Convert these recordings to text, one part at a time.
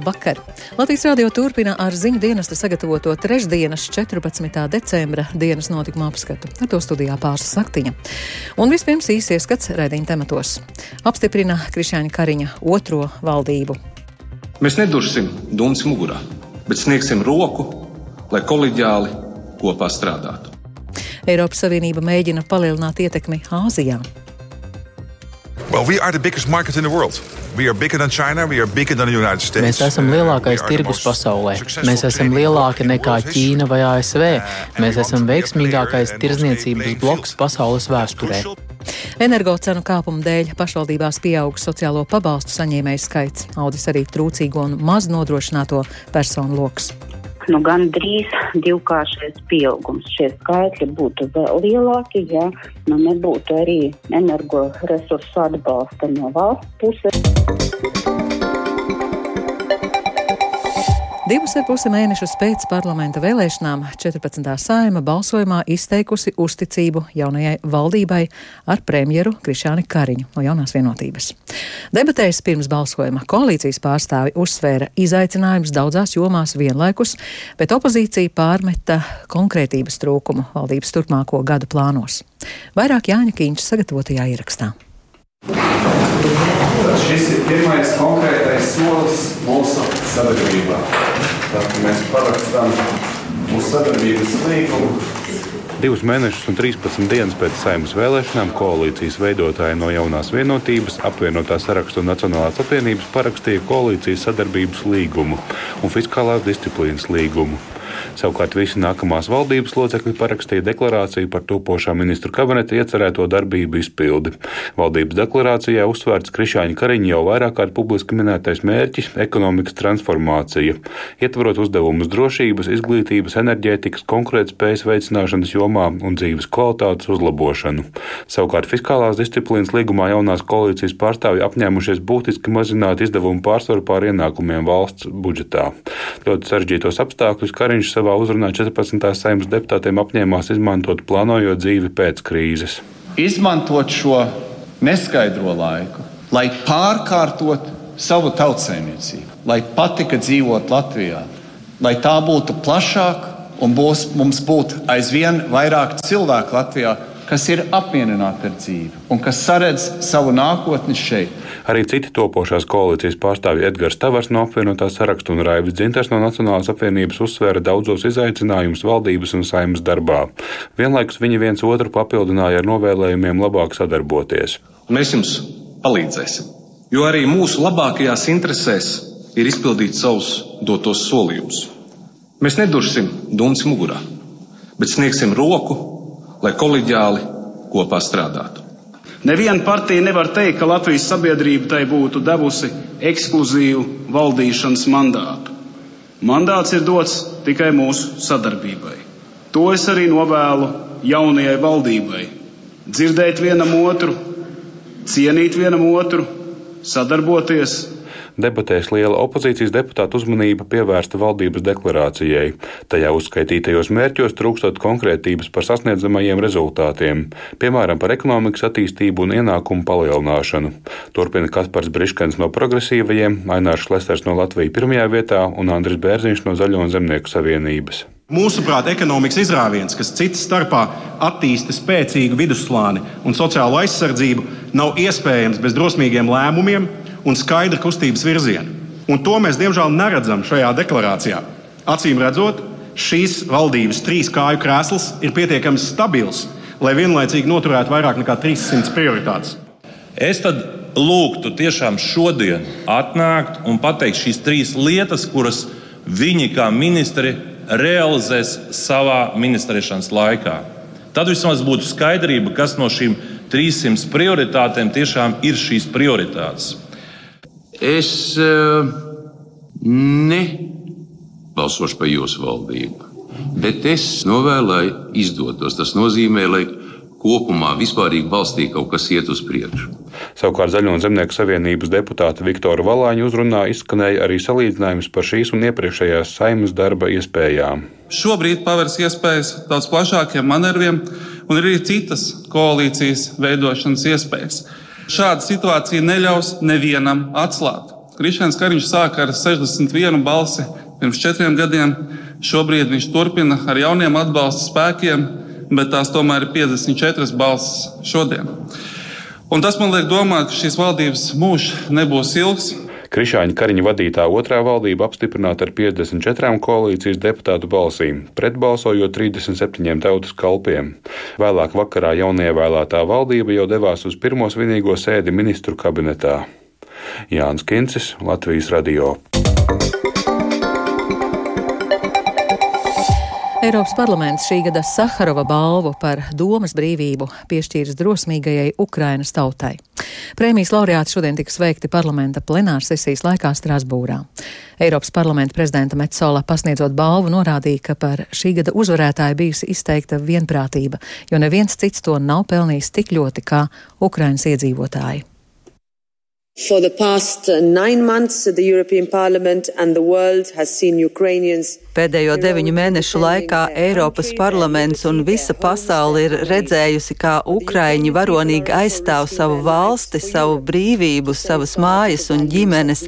Labvakar! Latvijas radio turpina ar ziņu dienesta sagatavoto trešdienas 14. decembra dienas notikuma apskatu. Ar to studijā pārslas saktiņa. Un vispirms īsi ieskats raidījuma tematos. Apstiprina Krišāņa Kariņa otro valdību. Mēs nedursim dūmus mugurā, bet sniegsim roku, lai kolēģiāli kopā strādātu. Eiropas Savienība mēģina palielināt ietekmi Āzijā. Well, we are the biggest market in the world. China, Mēs esam lielākais tirgus pasaulē. Mēs esam lielāki nekā Ķīna vai ASV. Mēs esam veiksmīgākais tirzniecības bloks pasaules vēsturē. Energocenu kāpuma dēļ pašvaldībās pieaug sociālo pabalstu saņēmēju skaits, audzis arī trūcīgo un maz nodrošināto personu lokus nu, gan drīz divkāršais pieaugums. Šie skaitļi būtu vēl lielāki, ja nu, nebūtu arī energoresursu atbalsta no valsts puses. Divus ar pusi mēnešus pēc parlamenta vēlēšanām 14. saima balsojumā izteikusi uzticību jaunajai valdībai ar premjeru Krišāni Kariņu no jaunās vienotības. Debatēs pirms balsojuma koalīcijas pārstāvi uzsvēra izaicinājumus daudzās jomās vienlaikus, bet opozīcija pārmeta konkrētības trūkumu valdības turpmāko gadu plānos. Vairāk Jāņa Kīņš sagatavotajā ierakstā. Pirmais konkrētais solis mūsu sadarbībā. Tātad mēs parakstām mūsu sadarbības līgumu. Divus mēnešus un 13 dienas pēc saimnes vēlēšanām koalīcijas veidotāji no jaunās vienotības, apvienotā sarakstu un Nacionālās apvienības parakstīja koalīcijas sadarbības līgumu un fiskālās disciplīnas līgumu. Savukārt visi nākamās valdības locekļi parakstīja deklarāciju par topošā ministru kabineta iecerēto darbību izpildi. Valdības deklarācijā uzsvērts Krišāņa Kariņa jau vairāk kārt publiski minētais mērķis - ekonomikas transformācija, ietverot uzdevumus drošības, izglītības, enerģētikas, konkurētspējas veicināšanas jomā un dzīves kvalitātes uzlabošanu. Savukārt fiskālās disciplīnas līgumā jaunās koalīcijas pārstāvji apņēmušies būtiski mazināt izdevumu pārsvaru pār ienākumiem valsts budžetā. Ļoti sarežģītos apstākļus Kariņš savā uzrunā 14. saimnes deputātiem apņēmās izmantot plānojot dzīvi pēc krīzes. Izmantot šo neskaidro laiku, lai pārkārtotu savu tautsēmniecību, lai patika dzīvot Latvijā, lai tā būtu plašāka un būs, mums būtu aizvien vairāk cilvēku Latvijā, kas ir apmierināti ar dzīvi un kas saredz savu nākotni šeit. Arī citi topošās koalīcijas pārstāvji Edgars Tavars no apvienotā saraksta un Raivis Dzinters no Nacionālās apvienības uzsvēra daudzos izaicinājumus valdības un saimas darbā. Vienlaikus viņi viens otru papildināja ar novēlējumiem labāk sadarboties. Mēs jums palīdzēsim, jo arī mūsu labākajās interesēs ir izpildīt savus dotos solījumus. Mēs nedursim dūmus mugurā, bet sniegsim roku lai kolēģiāli kopā strādātu. Neviena partija nevar teikt, ka Latvijas sabiedrība tai būtu devusi ekskluzīvu valdīšanas mandātu. Mandāts ir dots tikai mūsu sadarbībai. To es arī novēlu jaunajai valdībai. Dzirdēt vienam otru, cienīt vienam otru, sadarboties Debatēs liela opozīcijas deputāta uzmanība pievērsta valdības deklarācijai. Tajā uzskaitītajos mērķos trūkstot konkrētības par sasniedzamajiem rezultātiem, piemēram, par ekonomikas attīstību un ienākumu palielināšanu. Turpina Kaspars Briškens no progresīvajiem, Ainārs Šlesters no Latvijas pirmajā vietā un Andris Bērziņš no Zaļo un Zemnieku savienības. Mūsuprāt, ekonomikas izrāviens, kas citas starpā attīsta spēcīgu vidusslāni un sociālo aizsardzību, nav iespējams bez drosmīgiem lēmumiem un skaidra kustības virziena. Un to mēs diemžēl neredzam šajā deklarācijā. Acīm redzot, šīs valdības trīs kāju krēsls ir pietiekami stabils, lai vienlaicīgi noturētu vairāk nekā 300 prioritātes. Es tad lūgtu tiešām šodien atnākt un pateikt šīs trīs lietas, kuras viņi kā ministri realizēs savā ministrēšanas laikā. Tad vismaz būtu skaidrība, kas no šīm 300 prioritātēm tiešām ir šīs prioritātes. Es uh, nebalsošu par jūsu valdību, bet es novēlu, lai izdotos. Tas nozīmē, lai kopumā vispārīgi valstī kaut kas iet uz priekšu. Savukārt Zaļo un Zemnieku savienības deputāta Viktora Valāņa uzrunā izskanēja arī salīdzinājums par šīs un iepriekšējās saimas darba iespējām. Šobrīd pavērs iespējas daudz plašākiem manevriem un arī citas koalīcijas veidošanas iespējas. Šāda situācija neļaus nevienam atslābt. Krišņēns Kariņš sāka ar 61 balsi pirms četriem gadiem. Šobrīd viņš turpina ar jauniem atbalsta spēkiem, bet tās tomēr ir 54 balsis šodien. Un tas man liek domāt, ka šīs valdības mūžs nebūs ilgs. Krišāņa Kariņa vadītā otrā valdība apstiprināta ar 54 koalīcijas deputātu balsīm, pretbalsojot 37 tautas kalpiem. Vēlāk vakarā jaunievēlētā valdība jau devās uz pirmo svinīgo sēdi ministru kabinetā. Jānis Kincis, Latvijas radio. Eiropas parlaments šī gada Saharova balvu par domas brīvību piešķīris drosmīgajai Ukrainas tautai. Prēmijas laureāti šodien tika sveikti parlamenta plenāra sesijas laikā Strasbūrā. Eiropas parlamenta prezidenta Metsola pasniedzot balvu norādīja, ka par šī gada uzvarētāju bijusi izteikta vienprātība, jo neviens cits to nav pelnījis tik ļoti kā Ukrainas iedzīvotāji. For the past nine months, the European Parliament and the world has seen Ukrainians Pēdējo deviņu mēnešu laikā Eiropas parlaments un visa pasaule ir redzējusi, kā Ukraiņi varonīgi aizstāv savu valsti, savu brīvību, savas mājas un ģimenes.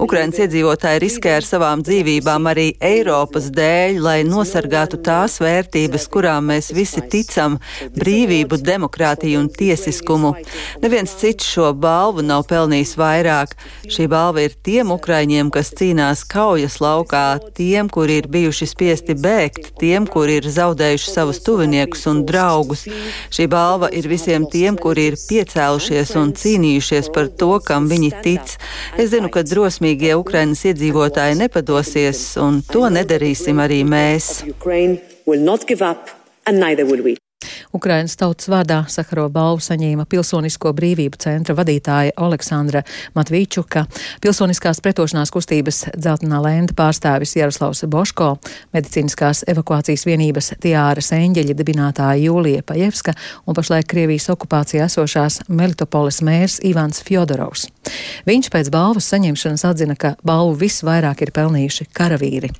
Ukraiņas iedzīvotāji riskē ar savām dzīvībām arī Eiropas dēļ, lai nosargātu tās vērtības, kurām mēs visi ticam - brīvību, demokrātiju un tiesiskumu. Neviens cits šo balvu nav pelnījis vairāk. Šī balva ir tiem Ukraiņiem, kas cīnās kaujas laukā, tiem, kuri kuri ir bijuši spiesti bēgt, tiem, kuri ir zaudējuši savus tuviniekus un draugus. Šī balva ir visiem tiem, kuri ir piecēlušies un cīnījušies par to, kam viņi tic. Es zinu, ka drosmīgie Ukrainas iedzīvotāji nepadosies, un to nedarīsim arī mēs. Ukrainas tautas vārdā Sakaro balvu saņēma Pilsonisko brīvību centra vadītāja Aleksandra Matvīčuka, Pilsoniskās pretošanās kustības dzeltenā lenda pārstāvis Jaroslavs Boško, medicīniskās evakuācijas vienības Tiāra Sēņģeļa dibinātāja Jūlija Pajevska un pašlaik Krievijas okupācijā esošās Melitopoles mērs Ivans Fjodorovs. Viņš pēc balvas saņemšanas atzina, ka balvu visvairāk ir pelnījuši karavīri.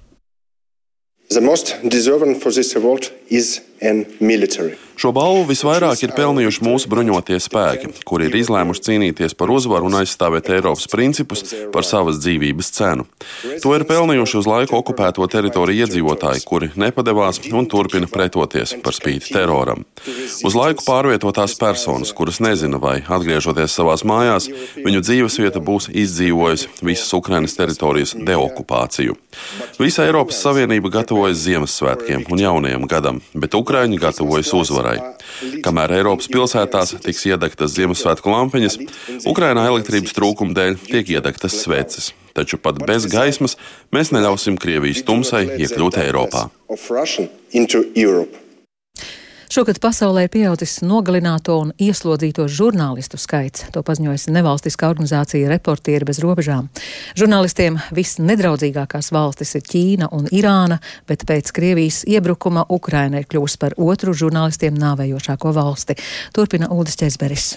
The most deserving for this award is an military. Šo balvu visvairāk ir pelnījuši mūsu bruņotie spēki, kuri ir izlēmuši cīnīties par uzvaru un aizstāvēt Eiropas principus par savas dzīvības cenu. To ir pelnījuši uz laiku okupēto teritoriju iedzīvotāji, kuri nepadevās un turpina pretoties par spīti teroram. Uz laiku pārvietotās personas, kuras nezina, vai atgriežoties savās mājās, viņu dzīvesvieta būs izdzīvojusi visas Ukrainas teritorijas deokupāciju. Visa Eiropas Savienība gatavojas Ziemassvētkiem un jaunajam gadam, bet Ukraiņi gatavojas uzvarai uzvarai. Kamēr Eiropas pilsētās tiks iedegtas Ziemassvētku lampiņas, Ukrainā elektrības trūkuma dēļ tiek iedegtas sveces. Taču pat bez gaismas mēs neļausim Krievijas tumsai iekļūt Eiropā. Šogad pasaulē ir pieaudzis nogalināto un ieslodzīto žurnālistu skaits. To paziņojusi nevalstiskā organizācija Reportieri bez robežām. Žurnālistiem visnedraudzīgākās valstis ir Ķīna un Irāna, bet pēc Krievijas iebrukuma Ukraina ir kļuvusi par otru žurnālistiem nāvējošāko valsti. Turpina Uldis Česberis.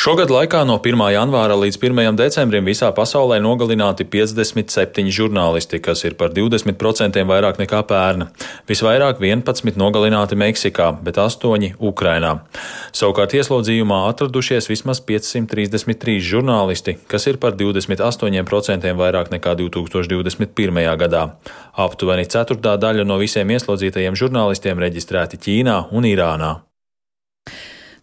Šogad laikā no 1. janvāra līdz 1. decembrim visā pasaulē nogalināti 57 žurnālisti, kas ir par 20% vairāk nekā pērna. Visvairāk 11 nogalināti Meksikā, bet 8 Ukrainā. Savukārt ieslodzījumā atradušies vismaz 533 žurnālisti, kas ir par 28% vairāk nekā 2021. gadā. Aptuveni ceturtā daļa no visiem ieslodzītajiem žurnālistiem reģistrēti Ķīnā un Irānā.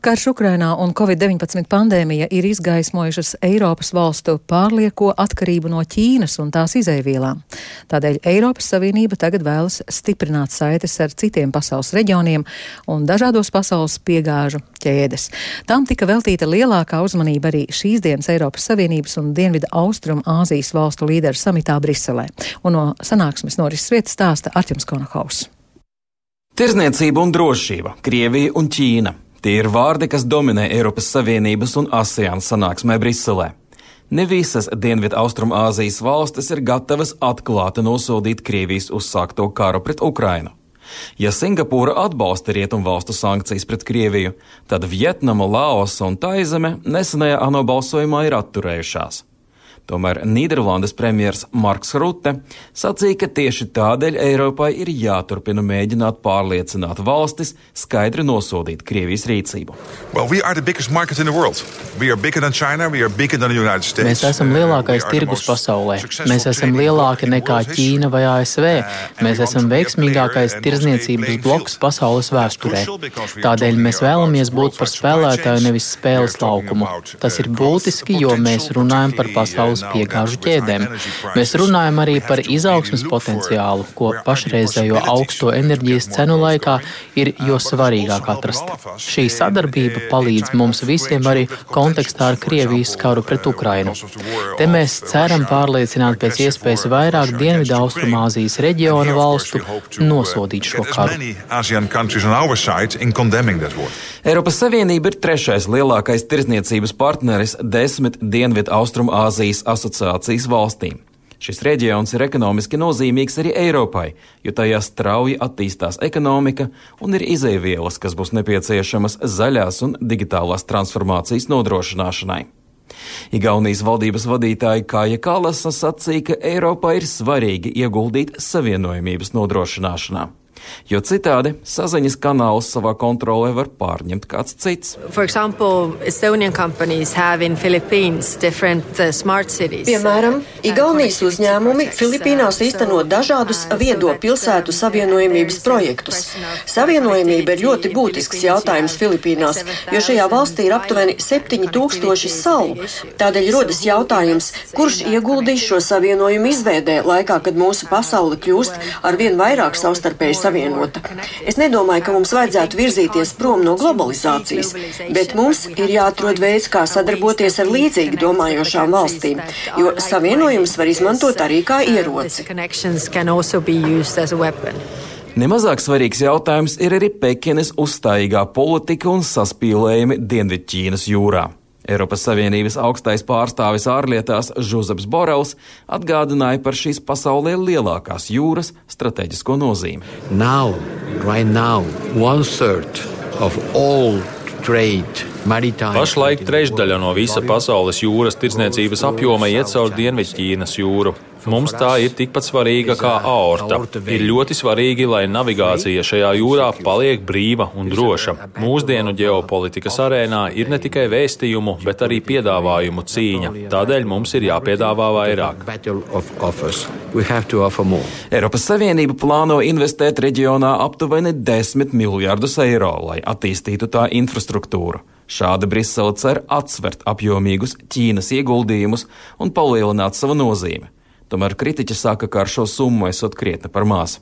Karš Ukrainā un Covid-19 pandēmija ir izgaismojušas Eiropas valstu pārlieko atkarību no Ķīnas un tās izēvielām. Tādēļ Eiropas Savienība tagad vēlas stiprināt saites ar citiem pasaules reģioniem un dažādos pasaules piegāžu ķēdes. Tam tika veltīta lielākā uzmanība arī šīs dienas Eiropas Savienības un Dienvidu Austrum Āzijas valstu līderu samitā Briselē. Un no sanāksmes norises vietas stāsta Arķems Konahaus. Tirzniecība un drošība, Krievija un Ķīna. Tie ir vārdi, kas dominē Eiropas Savienības un ASEAN sanāksmē Briselē. Ne visas Dienvidu Austrumāzijas valstis ir gatavas atklāti nosodīt Krievijas uzsākto karu pret Ukrainu. Ja Singapūra atbalsta rietumvalstu sankcijas pret Krieviju, tad Vietnama, Laosa un Taizeme nesenajā ANO balsojumā ir atturējušās. Tomēr Nīderlandes premjers Marks Rutte sacīja, ka tieši tādēļ Eiropai ir jāturpina mēģināt pārliecināt valstis skaidri nosodīt Krievijas rīcību. Well, we China, Mēs esam lielākais tirgus pasaulē. Mēs esam lielāki nekā Ķīna vai ASV. Mēs esam veiksmīgākais tirzniecības bloks pasaules vēsturē. Tādēļ mēs vēlamies būt par spēlētāju, nevis spēles laukumu. Tas ir būtiski, jo mēs runājam par pasaules uz piegāžu ķēdēm. Mēs runājam arī par izaugsmas potenciālu, ko pašreizējo augsto enerģijas cenu laikā ir jo svarīgāk atrast. Šī sadarbība palīdz mums visiem arī kontekstā ar Krievijas karu pret Ukrainu. Te mēs ceram pārliecināt pēc iespējas vairāk Dienvidu Austrumāzijas reģiona valstu nosodīt šo karu. Eiropas Savienība ir trešais lielākais tirzniecības partneris desmit Dienvidu Austrumāzijas asociācijas valstīm. Šis reģions ir ekonomiski nozīmīgs arī Eiropai, jo tajā strauji attīstās ekonomika un ir izēvielas, kas būs nepieciešamas zaļās un digitālās transformācijas nodrošināšanai. Igaunijas valdības vadītāja Kāja Kalasa sacīja, ka Eiropā ir svarīgi ieguldīt savienojumības nodrošināšanā jo citādi saziņas kanālus savā kontrolē var pārņemt kāds cits. Example, uh, Piemēram, Igaunijas uzņēmumi Filipīnās īsteno dažādus viedo pilsētu savienojumības projektus. Savienojumība ir ļoti būtisks jautājums Filipīnās, jo šajā valstī ir aptuveni 7000 salu. Tādēļ rodas jautājums, kurš ieguldīs šo savienojumu izveidē laikā, kad mūsu pasaule kļūst ar vien vairāk savstarpēji savienojumu savienota. Es nedomāju, ka mums vajadzētu virzīties prom no globalizācijas, bet mums ir jāatrod veids, kā sadarboties ar līdzīgi domājošām valstīm, jo savienojums var izmantot arī kā ieroci. Nemazāk svarīgs jautājums ir arī Pekinas uzstājīgā politika un saspīlējumi Dienvidķīnas jūrā. Eiropas Savienības augstais pārstāvis ārlietās Žuzeps Borels atgādināja par šīs pasaulē lielākās jūras strateģisko nozīmi. Now, right now, Pašlaik trešdaļa no visa pasaules jūras tirdzniecības apjoma iet caur Dienvidķīnas jūru. Mums tā ir tikpat svarīga kā aorta. Ir ļoti svarīgi, lai navigācija šajā jūrā paliek brīva un droša. Mūsdienu ģeopolitikas arēnā ir ne tikai vēstījumu, bet arī piedāvājumu cīņa. Tādēļ mums ir jāpiedāvā vairāk. Eiropas Savienība plāno investēt reģionā aptuveni 10 miljardus eiro, lai attīstītu tā infrastruktūru. Šādi Brisele cer atsvert apjomīgus Ķīnas ieguldījumus un palielināt savu nozīmi. Tomēr kritiķi saka, ka ar šo summu esot krietni par maz.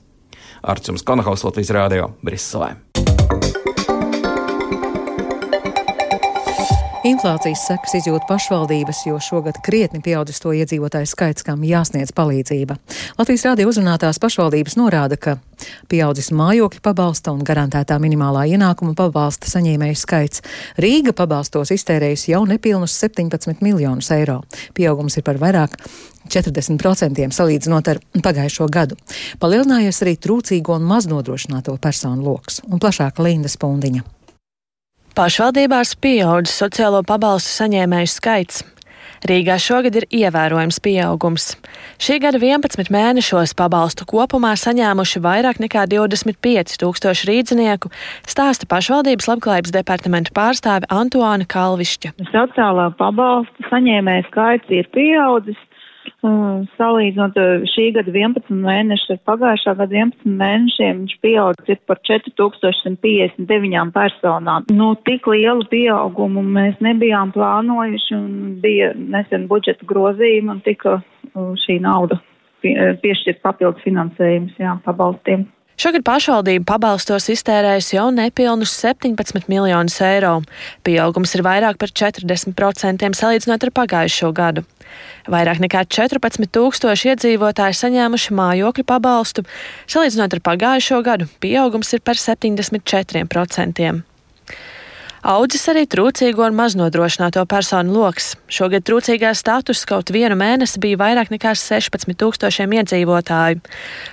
Arčuns Konahaus Latvijas Rādio Briselē. Inflācijas sekas izjūt pašvaldības, jo šogad krietni pieaudzis to iedzīvotāju skaits, kam jāsniedz palīdzība. Latvijas rādio uzrunātās pašvaldības norāda, ka pieaudzis mājokļu pabalsta un garantētā minimālā ienākuma pabalsta saņēmēju skaits. Rīga pabalstos iztērējusi jau nepilnus 17 miljonus eiro. Pieaugums ir par vairāk 40% salīdzinot ar pagājušo gadu. Palielinājies arī trūcīgo un maznodrošināto personu lokus un plašāka Linda Spundiņa. Pašvaldībās pieaudzis sociālo pabalstu saņēmēju skaits. Rīgā šogad ir ievērojams pieaugums. Šī gada 11 mēnešos pabalstu kopumā saņēmuši vairāk nekā 25 tūkstoši rīdzinieku, stāsta pašvaldības labklājības departamenta pārstāve Antuāna Kalvišķa. Sociālā pabalsta saņēmēju skaits ir pieaudzis Salīdzinot šī gada 11 mēnešus ar pagājušā gada 11 mēnešiem, viņš pieaudzis par 4159 personām. Nu, tik lielu pieaugumu mēs nebijām plānojuši un bija nesen budžeta grozījuma un tika šī nauda piešķirt papildus finansējums, jā, pabalstiem. Šogad pašvaldība pabalstos iztērējusi jau nepilnus 17 miljonus eiro. Pieaugums ir vairāk par 40% salīdzinot ar pagājušo gadu. Vairāk nekā 14 tūkstoši iedzīvotāji saņēmuši mājokļu pabalstu, salīdzinot ar pagājušo gadu, pieaugums ir par 74%. Audzis arī trūcīgo un maznodrošināto personu lokus. Šogad trūcīgā status kaut vienu mēnesi bija vairāk nekā 16 tūkstošiem iedzīvotāju.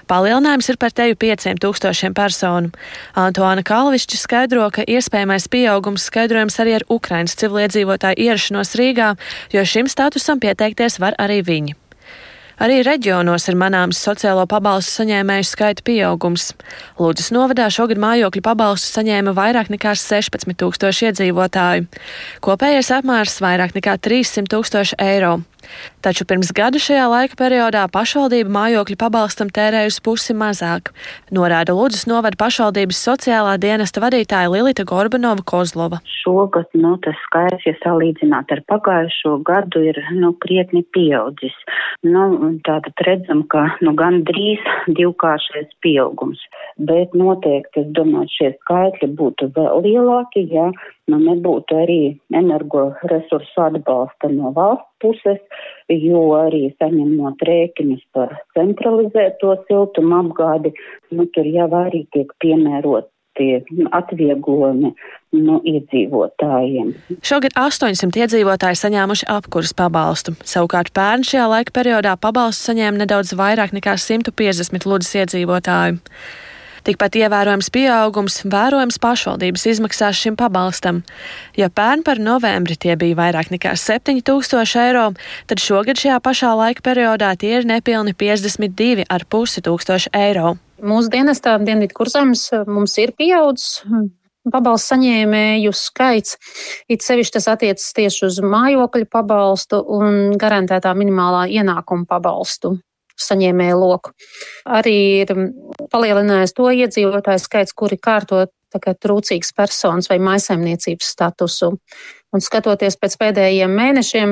Palielinājums ir par teju 5 tūkstošiem personu. Antoāna Kalvišķa skaidro, ka iespējamais pieaugums skaidrojams arī ar Ukrainas civiliedzīvotāju ierašanos Rīgā, jo šim statusam pieteikties var arī viņi. Arī reģionos ir manāms sociālo pabalstu saņēmēju skaita pieaugums. Lūdzes novadā šogad mājokļu pabalstu saņēma vairāk nekā 16 tūkstoši iedzīvotāju. Kopējais apmērs vairāk nekā 300 tūkstoši eiro. Taču pirms gada šajā laika periodā pašvaldība mājokļu pabalstam tērējusi pusi mazāk, norāda Lūdzes novada pašvaldības sociālā dienesta vadītāja Lilita Gorbanova Kozlova. Šogad nu, tas skaits, ja salīdzināt ar pagājušo gadu, ir nu, krietni pieaudzis. Nu, tātad redzam, ka nu, gan drīz divkāršais pieaugums, bet noteikti, es domāju, šie skaitļi būtu vēl lielāki, ja nu, nebūtu arī energoresursu atbalsta no valsts puses, jo arī saņemot rēķinus par centralizēto siltumu apgādi, nu, tur jau arī tiek piemērot tie atvieglojumi no iedzīvotājiem. Šogad 800 iedzīvotāji saņēmuši apkuras pabalstu. Savukārt pērn šajā laika periodā pabalstu saņēma nedaudz vairāk nekā 150 ludas iedzīvotāju. Tikpat ievērojams pieaugums vērojams pašvaldības izmaksās šim pabalstam. Ja pērn par novembri tie bija vairāk nekā 7000 eiro, tad šogad šajā pašā laika periodā tie ir nepilni 52,5 tūkstoši eiro. Mūsu dienestā Dienvidu kursams mums ir pieaudzis pabalstu saņēmēju skaits. It sevišķi tas attiecas tieši uz mājokļu pabalstu un garantētā minimālā ienākuma pabalstu saņēmēju loku. Arī ir palielinājies to iedzīvotāju skaits, kuri kārto trūcīgas personas vai maisaimniecības statusu. Un skatoties pēc pēdējiem mēnešiem,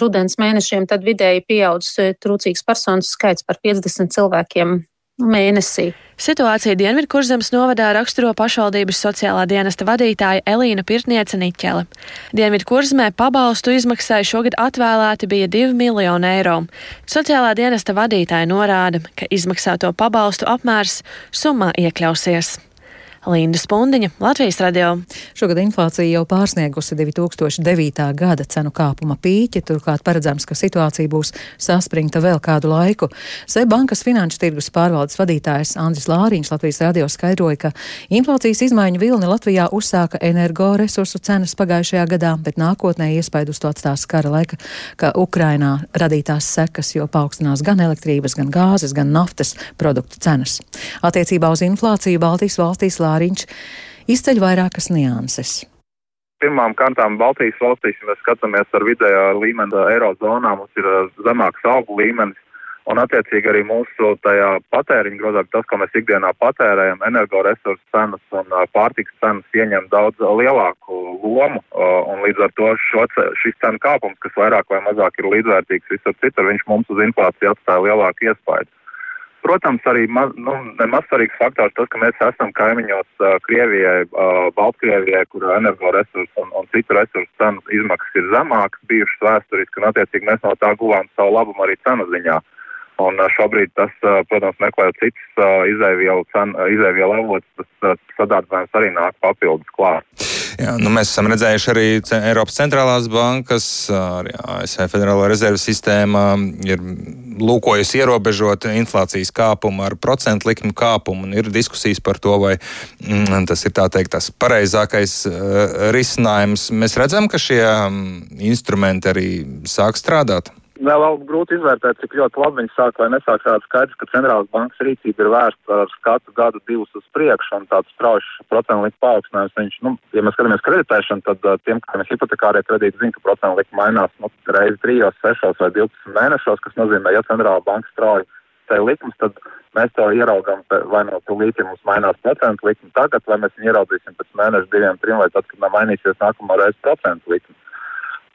rudens mēnešiem, tad vidēji pieaudzis trūcīgas personas skaits par 50 cilvēkiem mēnesī. Situāciju Dienvidkurzemes novadā raksturo pašvaldības sociālā dienesta vadītāja Elīna Pirtniece Niķele. Dienvidkurzemē pabalstu izmaksai šogad atvēlēti bija 2 miljoni eiro. Sociālā dienesta vadītāja norāda, ka izmaksāto pabalstu apmērs summā iekļausies. Linda Spundiņa, Latvijas radio. Šogad inflācija jau pārsniegusi 2009. gada cenu kāpuma pīķi, turklāt paredzams, ka situācija būs saspringta vēl kādu laiku. Seibankas finanšu tirgus pārvaldes vadītājs Andris Lāriņš Latvijas radio skaidroja, ka inflācijas izmaiņu vilni Latvijā uzsāka energoresursu cenas pagājušajā gadā, bet nākotnē iespaidu uz to atstās kara laika, ka Ukrainā radītās sekas, jo paaugstinās gan elektrības, gan gāzes, gan naftas produktu cenas. Attiecībā uz inflāciju Baltijas valstīs Lāriņš Māriņš izceļ vairākas nianses. Pirmām kārtām Baltijas valstīs, ja mēs skatāmies ar vidējā līmeni eirozonā, mums ir uh, zemāks algu līmenis. Un, attiecīgi, arī mūsu patēriņa grozā, tas, ko mēs ikdienā patērējam, energoresursu cenas un uh, pārtikas cenas ieņem daudz lielāku lomu. Uh, un līdz ar to šo, šis cenu kāpums, kas vairāk vai mazāk ir līdzvērtīgs visur citur, viņš mums uz inflāciju atstāja lielāku iespēju. Protams, arī maz, nu, nemaz svarīgs faktors tas, ka mēs esam kaimiņos uh, Krievijai, uh, Baltkrievijai, kur energoresursu un, un citu resursu cenu izmaksas ir zemākas bijušas vēsturiski, un attiecīgi mēs no tā guvām savu labumu arī cenu ziņā. Un uh, šobrīd tas, uh, protams, meklējot citus uh, izēvielu avotus, tas sadārdzinājums arī nāk papildus klāt. Jā, nu mēs esam redzējuši arī Eiropas centrālās bankas, arī ASV Federālo rezervu sistēma ir lūkojusi ierobežot inflācijas kāpumu ar procentu likmu kāpumu. Ir diskusijas par to, vai mm, tas ir teikt, tas pareizākais uh, risinājums. Mēs redzam, ka šie um, instrumenti arī sāk strādāt. Vēl, grūti izvērtēt, cik ļoti labi viņi sāk vai nesāk šādi skaidrs, ka centrālās bankas rīcība ir vērsta ar skatu gadu divus uz priekšu un tāds strauji procentu likuma paaugstinājums. Viņš, nu, ja mēs skatāmies kreditēšanu, tad tiem, kam ir hipotekārie kredīti, zina, ka procentu likuma mainās nu, reizi trijos, sešos vai divpadsmit mēnešos, kas nozīmē, ja centrālā banka strauji te likums, tad mēs to ieraugam, vai no tūlīt, mums mainās procentu likuma tagad, vai mēs viņu ieraudzīsim pēc mēneša, diviem, trim, vai tad, kad mainīsies nākamā reize procentu likuma.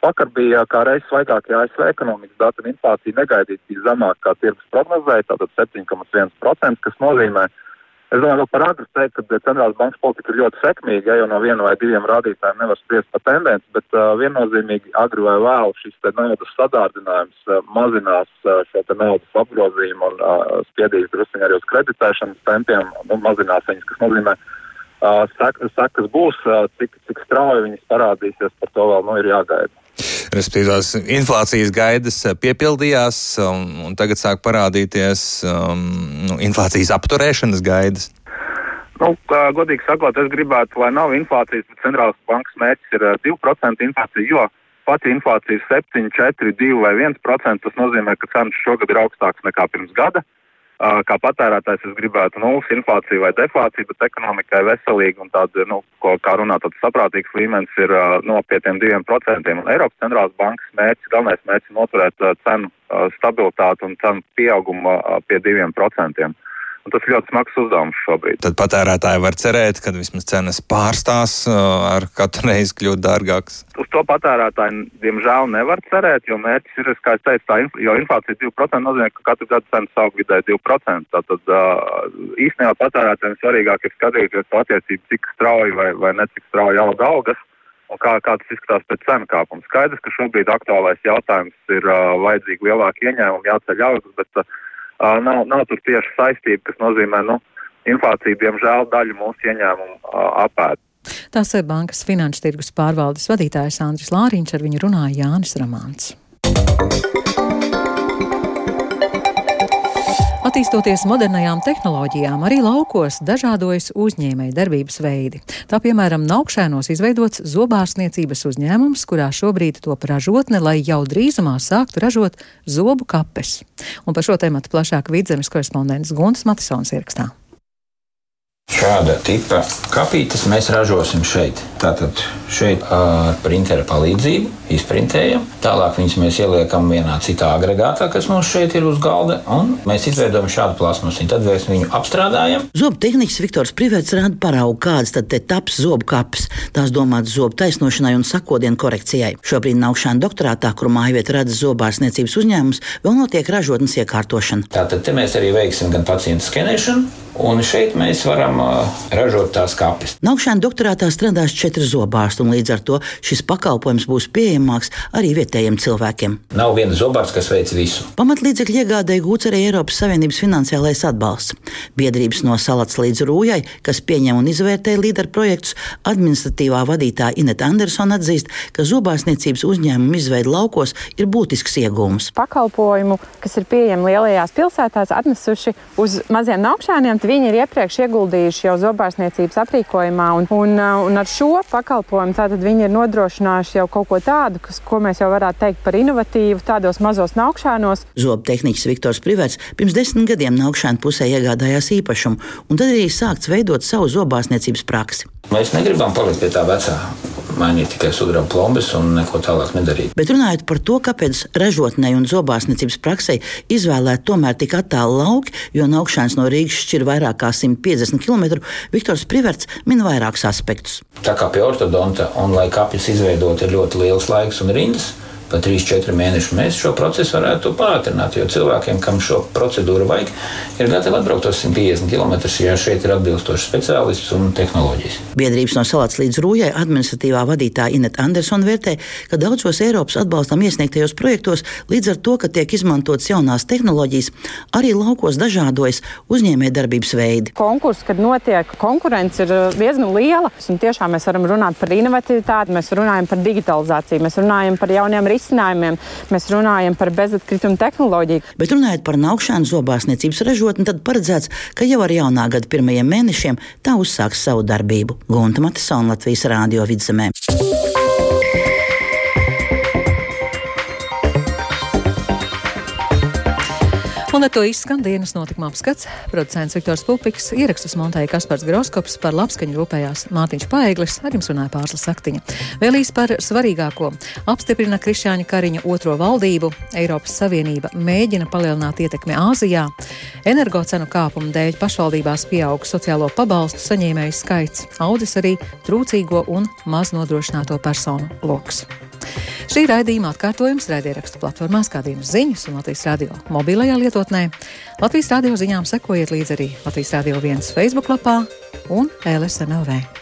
Vakar bija kā reizes svaigākie ASV ekonomikas dati, un inflācija negaidīti bija zemāka kā tirgus prognozēja, tātad 7,1%, kas nozīmē, es domāju, ka par agru teikt, ka centrālās bankas politika ir ļoti sekmīga, ja jau no viena vai diviem rādītājiem nevar spriest par tendenci, bet uh, viennozīmīgi agri vai vēl šis te naudas sadārdinājums uh, mazinās uh, šo te naudas apgrozījumu un uh, spiedīs drusciņi arī uz kreditēšanas tempiem, nu, mazinās viņas, kas nozīmē, sekas būs, cik, cik strauji viņas parādīsies, par to vēl nu, ir jāgaida. Respektīvi, tās inflācijas gaidas piepildījās, un, un tagad sāk parādīties um, nu, inflācijas apturēšanas gaidas. Nu, godīgi sakot, es gribētu, lai nav inflācijas, bet centrālās bankas mērķis ir 2% inflācija, jo pati inflācija ir 7, 4, 2 vai 1%. Tas nozīmē, ka cenas šogad ir augstākas nekā pirms gada. Kā patērētājs es gribētu nulles inflāciju vai deflāciju, bet ekonomikai veselīgi un tāda, nu, ko, kā runā, tāds saprātīgs līmenis ir no pie tiem 2%. Un Eiropas centrālās bankas mērķis, galvenais mērķis ir noturēt cenu stabilitāti un cenu pieaugumu pie 2%. Un tas ir ļoti smags uzdevums šobrīd. Tad patērētāji var cerēt, ka vismaz cenas pārstās ar katru reizi kļūt dārgākas. Uz to patērētāji, diemžēl, nevar cerēt, jo mērķis ir, kā es teicu, tā, inf jo inflācija 2% nozīmē, ka katru gadu cenas aug vidēji 2%. Tātad īstenībā patērētājiem svarīgāk ir skatīties attiecību, cik strauji vai, vai necik strauji auga algas un kā, kā tas izskatās pēc cenu kāpuma. Skaidrs, ka šobrīd aktuālais jautājums ir uh, vajadzīgi lielāki ieņēmumi, jāceļ algas, bet uh, nav, nav tur tieši saistība, kas nozīmē, nu, inflācija, diemžēl, daļu mūsu ieņēmumu apēd. Tās ir bankas finanšu tirgus pārvaldes vadītājs Andris Lāriņš, ar viņu runāja Jānis Ramāns. Attīstoties modernajām tehnoloģijām, arī laukos dažādojas uzņēmēja darbības veidi. Tā piemēram, Naukšēnos izveidots zobārstniecības uzņēmums, kurā šobrīd top ražotne, lai jau drīzumā sāktu ražot zobu kapes. Un par šo tēmu plašāk vidzemes korespondents Gunts Matisons ierakstā. Šāda tipa kapītes mēs ražosim šeit. Tātad šeit ar printeru palīdzību izprintējam. Tālāk viņas mēs ieliekam vienā citā agregātā, kas mums šeit ir uz galda, un mēs izveidojam šādu plasmasu. Tad mēs viņu apstrādājam. Zobu tehnikas Viktors Privets rāda paraugu, kādas tad te taps zobu kapes. Tās domātas zobu taisnošanai un sakodienu korekcijai. Šobrīd Naukšāna doktorātā, kur mājvieta rada zobārstniecības uzņēmums, vēl notiek ražotnes iekārtošana. Tātad te mēs arī veiksim gan pacientu skenēšanu, Un šeit mēs varam uh, ražot tās kapes. Naukšana doktorātā strādās četri zobārsti, un līdz ar to šis pakalpojums būs pieejamāks arī vietējiem cilvēkiem. Nav viena zobārsta, kas veic visu. Pamatlīdzekļu iegādēji gūts arī Eiropas Savienības finansiālais atbalsts. Biedrības no Salats līdz Rūjai, kas pieņem un izvērtē līderu projektus, administratīvā vadītāja Ineta Andersona atzīst, ka zobārstniecības uzņēmumu izveide laukos ir būtisks iegūms. Pakalpojumu, kas ir pieejami lielajās pilsētās, atnesuši uz maziem naukšēniem Viņi ir iepriekš ieguldījuši jau zobārstniecības aprīkojumā, un, un, un ar šo pakalpojumu viņi ir nodrošinājuši jau kaut ko tādu, kas, ko mēs jau varētu teikt par inovatīvu tādos mazos naukšanos. Zobtehniķis Viktors Privets pirms desmit gadiem naukšana pusē iegādājās īpašumu, un tad arī sākts veidot savu zobārstniecības praksi. Mēs negribam palikt pie tā vecā mainīt tikai sudraba plombas un neko tālāk nedarīt. Bet runājot par to, kāpēc ražotnei un zobārstniecības praksē izvēlēt tomēr tik attālu lauki, jo no augšanas no Rīgas šķir vairāk kā 150 km, Viktors Priverts min vairākus aspektus. Tā kā pie ortodonta un lai kapjas izveidot ir ļoti liels laiks un rindas, pa 3-4 mēnešu mēs šo procesu varētu pātrināt. Jo cilvēkiem, kam šo procedūru vajag, ir gatavi atbraukt tos 150 km, ja šeit ir atbilstošs speciālists un tehnoloģijas. Biedrības no Salāts līdz Rūjai administratīvā vadītāja Ineta Andersona vērtē, ka daudzos Eiropas atbalstam iesniegtajos projektos līdz ar to, ka tiek izmantotas jaunās tehnoloģijas, arī laukos dažādojas uzņēmējdarbības veidi. Konkurss, kad notiek konkurence, ir uh, diezgan liela. Un tiešām mēs varam runāt par inovatīvitāti, mēs runājam par digitalizāciju, mēs runājam par jauniem risinājumiem risinājumiem. Mēs runājam par bezatkritumu tehnoloģiju. Bet runājot par naukšanu zobārstniecības ražotni, tad paredzēts, ka jau ar jaunā gada pirmajiem mēnešiem tā uzsāks savu darbību. Gunta Matisona Latvijas Rādio vidzemē. Un ar to izskan dienas notikuma apskats. Producents Viktors Pupiks ierakstus montēja Kaspars Groskops, par labskaņu rūpējās Mārtiņš Paeglis, ar jums runāja Pārslas Saktiņa. Vēlīs par svarīgāko. Apstiprina Krišāņa Kariņa otro valdību, Eiropas Savienība mēģina palielināt ietekmi Āzijā, energocenu kāpumu dēļ pašvaldībās pieaug sociālo pabalstu saņēmēju skaits, audzis arī trūcīgo un maz nodrošināto personu lokus. Šī raidījuma atkārtojums raidierakstu platformās kā dienas ziņas un Latvijas radio mobilajā lietotnē. Latvijas radio ziņām sekojiet līdzi arī Latvijas radio viens Facebook lapā un LSMLV.